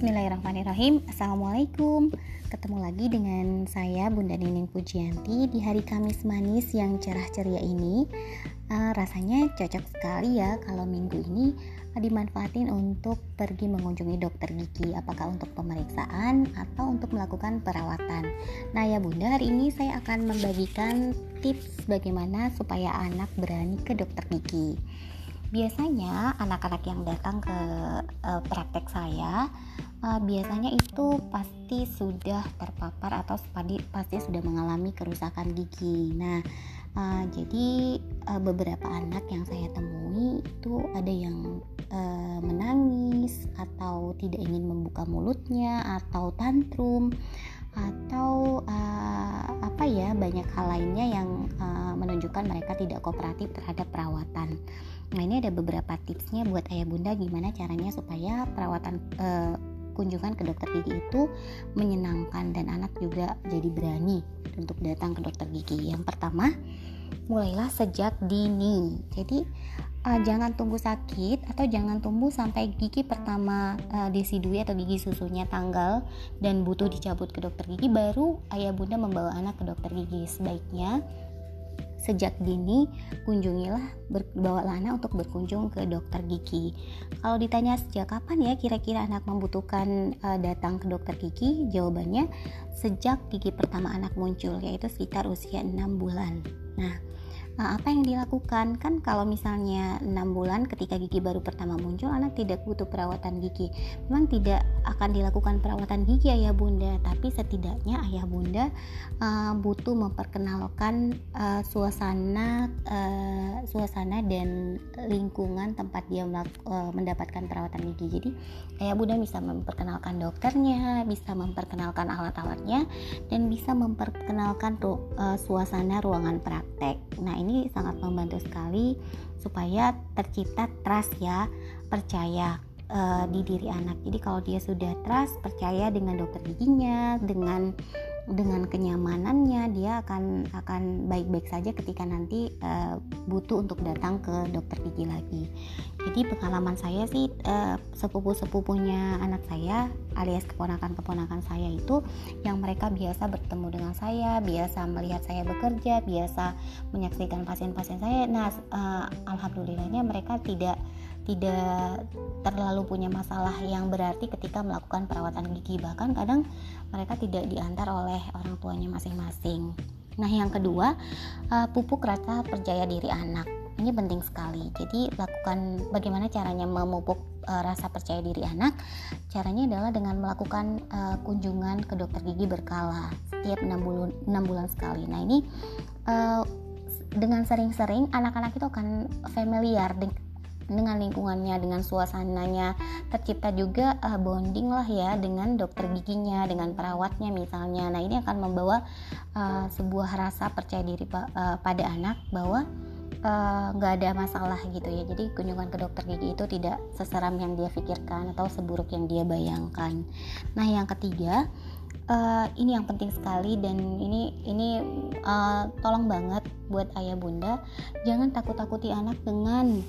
Bismillahirrahmanirrahim. Assalamualaikum. Ketemu lagi dengan saya Bunda Nining Pujianti Di hari Kamis manis yang cerah ceria ini. Uh, Rasanya cocok sekali ya Kalau minggu ini dimanfaatin untuk pergi mengunjungi dokter gigi. Apakah untuk pemeriksaan atau untuk melakukan perawatan? Nah ya Bunda hari ini saya akan membagikan tips bagaimana supaya anak berani ke dokter gigi biasanya anak-anak yang datang ke uh, praktek saya uh, biasanya itu pasti sudah terpapar atau pasti, pasti sudah mengalami kerusakan gigi. Nah, uh, jadi uh, beberapa anak yang saya temui itu ada yang uh, menangis atau tidak ingin membuka mulutnya atau tantrum atau uh, apa ya banyak hal lainnya yang uh, menunjukkan mereka tidak kooperatif terhadap perawatan. Nah ini ada beberapa tipsnya buat ayah bunda gimana caranya supaya perawatan uh, kunjungan ke dokter gigi itu menyenangkan dan anak juga jadi berani untuk datang ke dokter gigi. Yang pertama mulailah sejak dini. Jadi uh, jangan tunggu sakit atau jangan tunggu sampai gigi pertama uh, disidui atau gigi susunya tanggal dan butuh dicabut ke dokter gigi baru ayah bunda membawa anak ke dokter gigi sebaiknya sejak dini kunjungilah bawa anak untuk berkunjung ke dokter gigi. Kalau ditanya sejak kapan ya kira-kira anak membutuhkan uh, datang ke dokter gigi, jawabannya sejak gigi pertama anak muncul yaitu sekitar usia 6 bulan. Nah, apa yang dilakukan? Kan kalau misalnya 6 bulan ketika gigi baru pertama muncul, anak tidak butuh perawatan gigi. Memang tidak akan dilakukan perawatan gigi ayah bunda, tapi setidaknya ayah bunda uh, butuh memperkenalkan uh, suasana uh, suasana dan lingkungan tempat dia uh, mendapatkan perawatan gigi. Jadi ayah bunda bisa memperkenalkan dokternya, bisa memperkenalkan alat-alatnya, dan bisa memperkenalkan uh, suasana ruangan praktek. Nah ini ini sangat membantu sekali supaya tercipta trust ya percaya uh, di diri anak. Jadi kalau dia sudah trust percaya dengan dokter giginya dengan dengan kenyamanannya dia akan akan baik-baik saja ketika nanti uh, butuh untuk datang ke dokter gigi lagi. Jadi pengalaman saya sih uh, sepupu-sepupunya anak saya alias keponakan-keponakan saya itu yang mereka biasa bertemu dengan saya, biasa melihat saya bekerja, biasa menyaksikan pasien-pasien saya. Nah, uh, alhamdulillahnya mereka tidak tidak terlalu punya masalah yang berarti ketika melakukan perawatan gigi. Bahkan kadang mereka tidak diantar oleh orang tuanya masing-masing. Nah yang kedua uh, pupuk rasa percaya diri anak. Ini penting sekali. Jadi lakukan bagaimana caranya memupuk uh, rasa percaya diri anak? Caranya adalah dengan melakukan uh, kunjungan ke dokter gigi berkala setiap 6 bulan 6 bulan sekali. Nah ini dengan sering-sering anak-anak itu akan familiar dengan lingkungannya dengan suasananya. Tercipta juga uh, bonding lah ya dengan dokter giginya dengan perawatnya misalnya. Nah ini akan membawa uh, sebuah rasa percaya diri uh, pada anak bahwa nggak uh, ada masalah gitu ya. Jadi kunjungan ke dokter gigi itu tidak seseram yang dia pikirkan atau seburuk yang dia bayangkan. Nah yang ketiga uh, ini yang penting sekali dan ini ini uh, tolong banget buat ayah bunda. Jangan takut-takuti anak dengan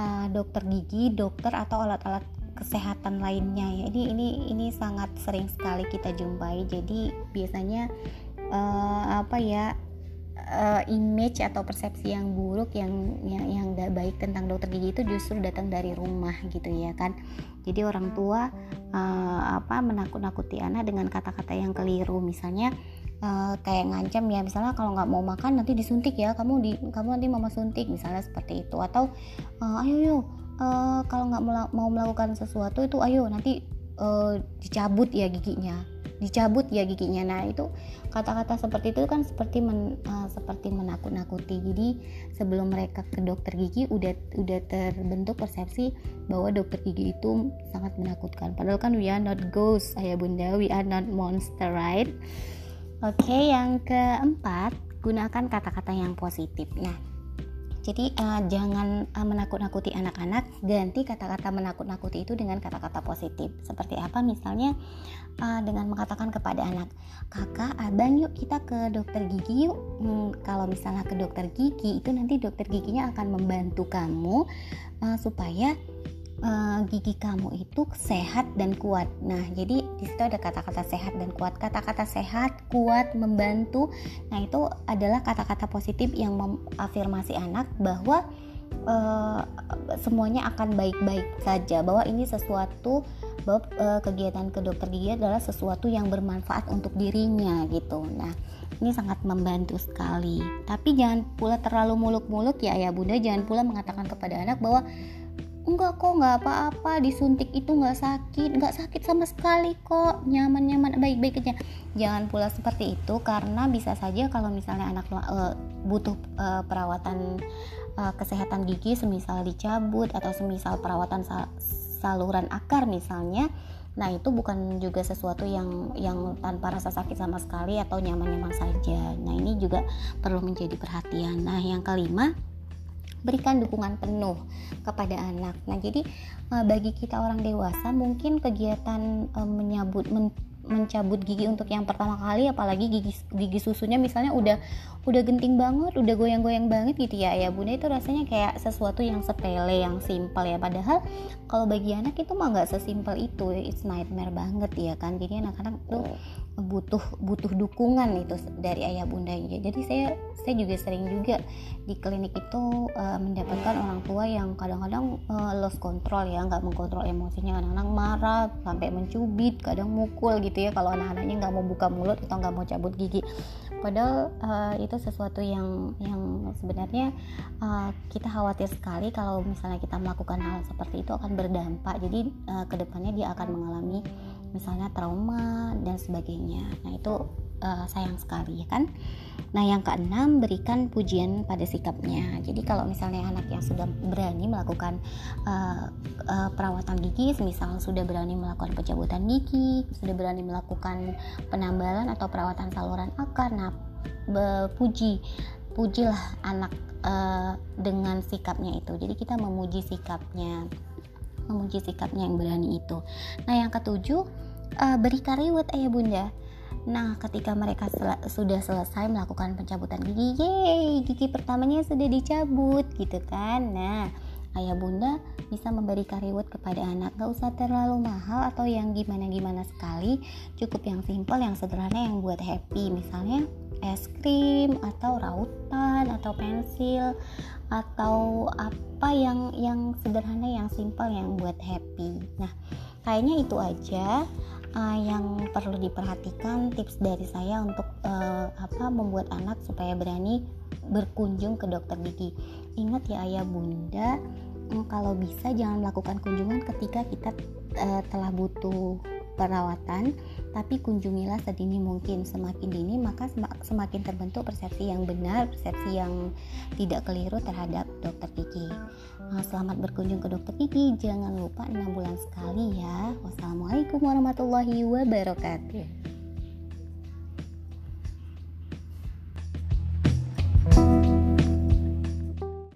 uh, dokter gigi, dokter atau alat-alat kesehatan lainnya ya. Ini ini ini sangat sering sekali kita jumpai. Jadi biasanya uh, apa ya uh, image atau persepsi yang buruk yang yang yang gak baik tentang dokter gigi itu justru datang dari rumah gitu ya kan. Jadi orang tua uh, apa menakut-nakuti anak dengan kata-kata yang keliru misalnya uh, kayak ngancam ya misalnya kalau nggak mau makan nanti disuntik ya kamu di kamu nanti mama suntik misalnya seperti itu. Atau uh, ayo yo uh, kalau nggak mau melakukan sesuatu itu ayo nanti uh, dicabut ya giginya. Dicabut ya giginya. Nah itu kata-kata seperti itu kan seperti men, uh, seperti menakut-nakuti. Jadi sebelum mereka ke dokter gigi udah udah terbentuk persepsi bahwa dokter gigi itu sangat menakutkan. Padahal kan we are not ghost ayah bunda. We are not monster right Oke, yang keempat, gunakan kata-kata yang positif. Nah, jadi uh, jangan uh, menakut-nakuti anak-anak, ganti kata-kata menakut-nakuti itu dengan kata-kata positif. Seperti apa? Misalnya uh, dengan mengatakan kepada anak, "Kakak, Abang, yuk kita ke dokter gigi yuk." Hmm, kalau misalnya ke dokter gigi, itu nanti dokter giginya akan membantu kamu uh, supaya uh, gigi kamu itu sehat dan kuat. Nah, jadi di situ ada kata-kata sehat dan kuat. Kata-kata sehat, kuat, membantu. Nah, itu adalah kata-kata positif yang mengafirmasi anak bahwa uh, semuanya akan baik-baik saja. Bahwa ini sesuatu bahwa uh, kegiatan ke dokter gigi adalah sesuatu yang bermanfaat untuk dirinya gitu. Nah, ini sangat membantu sekali. Tapi jangan pula terlalu muluk-muluk ya ya bunda. Jangan pula mengatakan kepada anak bahwa enggak kok nggak apa-apa. Disuntik itu nggak sakit. Nggak sakit sama sekali kok. Nyaman-nyaman baik-baik aja. Jangan pula seperti itu karena bisa saja kalau misalnya anak uh, butuh uh, perawatan uh, kesehatan gigi semisal dicabut atau semisal perawatan sal saluran akar misalnya nah itu bukan juga sesuatu yang yang tanpa rasa sakit sama sekali atau nyaman-nyaman saja. Nah ini juga perlu menjadi perhatian. Nah yang kelima berikan dukungan penuh kepada anak. Nah, jadi uh, bagi kita orang dewasa mungkin kegiatan uh, menyabut men mencabut gigi untuk yang pertama kali apalagi gigi gigi susunya misalnya udah udah genting banget udah goyang-goyang banget gitu ya. Ya bunda itu rasanya kayak sesuatu yang sepele yang simpel ya. Padahal kalau bagi anak itu mah nggak sesimpel itu. It's nightmare banget ya kan. Jadi anak-anak tuh butuh butuh dukungan itu dari ayah bunda jadi saya saya juga sering juga di klinik itu uh, mendapatkan orang tua yang kadang-kadang uh, lost control ya nggak mengkontrol emosinya. Anak-anak marah sampai mencubit kadang mukul gitu ya kalau anak-anaknya nggak mau buka mulut atau nggak mau cabut gigi. Padahal uh, itu sesuatu yang yang sebenarnya uh, kita khawatir sekali kalau misalnya kita melakukan hal seperti itu akan berdampak. Jadi uh, ke depannya dia akan mengalami misalnya trauma dan sebagainya. Nah itu uh, sayang sekali ya kan nah yang keenam berikan pujian pada sikapnya jadi kalau misalnya anak yang sudah berani melakukan uh, uh, perawatan gigi misal sudah berani melakukan pencabutan gigi sudah berani melakukan penambalan atau perawatan saluran akar nah puji pujilah anak uh, dengan sikapnya itu jadi kita memuji sikapnya memuji sikapnya yang berani itu. Nah, yang ketujuh, uh, berikan reward ayah bunda. Nah, ketika mereka sel sudah selesai melakukan pencabutan gigi, yeay, gigi pertamanya sudah dicabut gitu kan. Nah, ayah bunda bisa memberikan reward kepada anak. Gak usah terlalu mahal atau yang gimana-gimana sekali, cukup yang simple, yang sederhana, yang buat happy. Misalnya es krim atau rautan atau pensil atau apa yang yang sederhana yang simple yang buat happy nah kayaknya itu aja uh, yang perlu diperhatikan tips dari saya untuk uh, apa membuat anak supaya berani berkunjung ke dokter gigi ingat ya ayah bunda mm, kalau bisa jangan melakukan kunjungan ketika kita uh, telah butuh perawatan, tapi kunjungilah sedini mungkin. Semakin dini maka semakin terbentuk persepsi yang benar, persepsi yang tidak keliru terhadap dokter gigi. Nah, selamat berkunjung ke dokter gigi. Jangan lupa 6 bulan sekali ya. Wassalamualaikum warahmatullahi wabarakatuh.